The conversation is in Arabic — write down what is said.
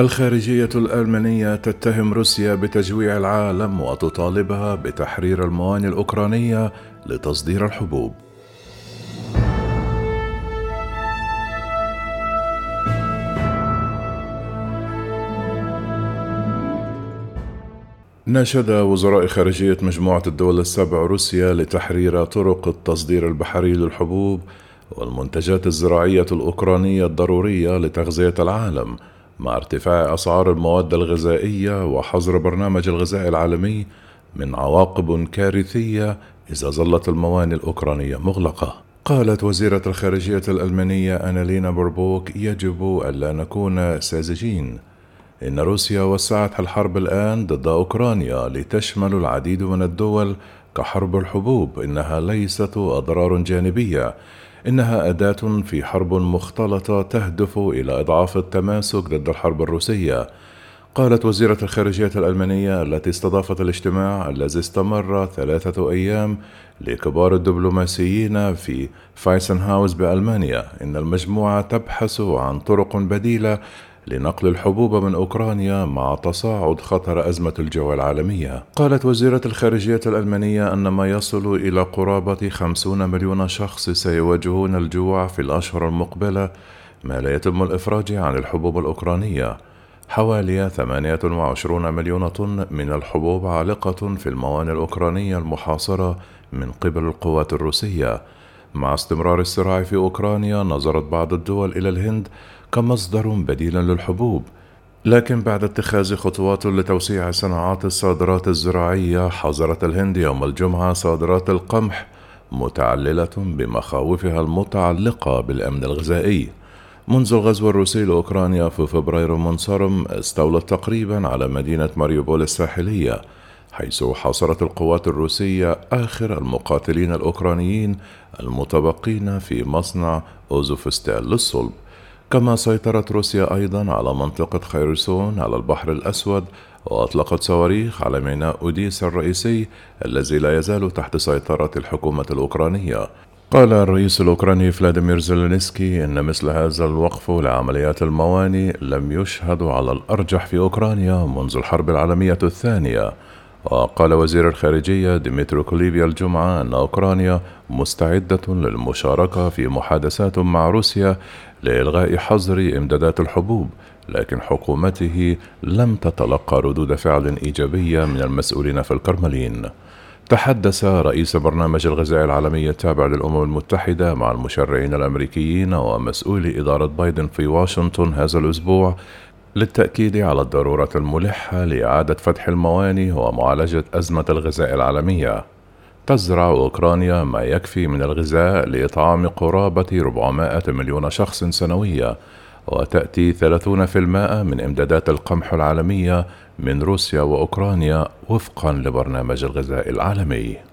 الخارجية الألمانية تتهم روسيا بتجويع العالم وتطالبها بتحرير الموانئ الأوكرانية لتصدير الحبوب. ناشد وزراء خارجية مجموعة الدول السبع روسيا لتحرير طرق التصدير البحري للحبوب والمنتجات الزراعية الأوكرانية الضرورية لتغذية العالم مع ارتفاع أسعار المواد الغذائية وحظر برنامج الغذاء العالمي من عواقب كارثية إذا ظلت الموانئ الأوكرانية مغلقة. قالت وزيرة الخارجية الألمانية أنالينا بوربوك يجب ألا نكون ساذجين إن روسيا وسعت الحرب الآن ضد أوكرانيا لتشمل العديد من الدول كحرب الحبوب إنها ليست أضرار جانبية إنها أداة في حرب مختلطة تهدف إلى إضعاف التماسك ضد الحرب الروسية. قالت وزيرة الخارجية الألمانية التي استضافت الاجتماع الذي استمر ثلاثة أيام لكبار الدبلوماسيين في فايسنهاوس بألمانيا إن المجموعة تبحث عن طرق بديلة لنقل الحبوب من أوكرانيا مع تصاعد خطر أزمة الجوع العالمية. قالت وزيرة الخارجية الألمانية أن ما يصل إلى قرابة خمسون مليون شخص سيواجهون الجوع في الأشهر المقبلة ما لا يتم الإفراج عن الحبوب الأوكرانية. حوالي 28 مليون طن من الحبوب عالقة في الموانئ الأوكرانية المحاصرة من قبل القوات الروسية. مع استمرار الصراع في أوكرانيا نظرت بعض الدول إلى الهند كمصدر بديل للحبوب. لكن بعد اتخاذ خطوات لتوسيع صناعات الصادرات الزراعية حظرت الهند يوم الجمعة صادرات القمح متعللة بمخاوفها المتعلقة بالأمن الغذائي. منذ الغزو الروسي لأوكرانيا في فبراير المنصرم استولت تقريبا على مدينة ماريوبول الساحلية حيث حاصرت القوات الروسية آخر المقاتلين الأوكرانيين المتبقين في مصنع أوزوفستال للصلب. كما سيطرت روسيا أيضا على منطقة خيرسون على البحر الأسود وأطلقت صواريخ على ميناء أوديسا الرئيسي الذي لا يزال تحت سيطرة الحكومة الأوكرانية. قال الرئيس الأوكراني فلاديمير زيلينسكي إن مثل هذا الوقف لعمليات الموانئ لم يشهد على الأرجح في أوكرانيا منذ الحرب العالمية الثانية. وقال وزير الخارجية ديمترو كوليبا الجمعة أن أوكرانيا مستعدة للمشاركة في محادثات مع روسيا لإلغاء حظر إمدادات الحبوب لكن حكومته لم تتلقى ردود فعل إيجابية من المسؤولين في الكرملين. تحدث رئيس برنامج الغذاء العالمي التابع للأمم المتحدة مع المشرعين الأمريكيين ومسؤولي إدارة بايدن في واشنطن هذا الأسبوع للتأكيد على الضرورة الملحة لإعادة فتح الموانئ ومعالجة أزمة الغذاء العالمية. تزرع أوكرانيا ما يكفي من الغذاء لإطعام قرابة 400 مليون شخص سنويا، وتأتي 30% من إمدادات القمح العالمية من روسيا وأوكرانيا وفقا لبرنامج الغذاء العالمي.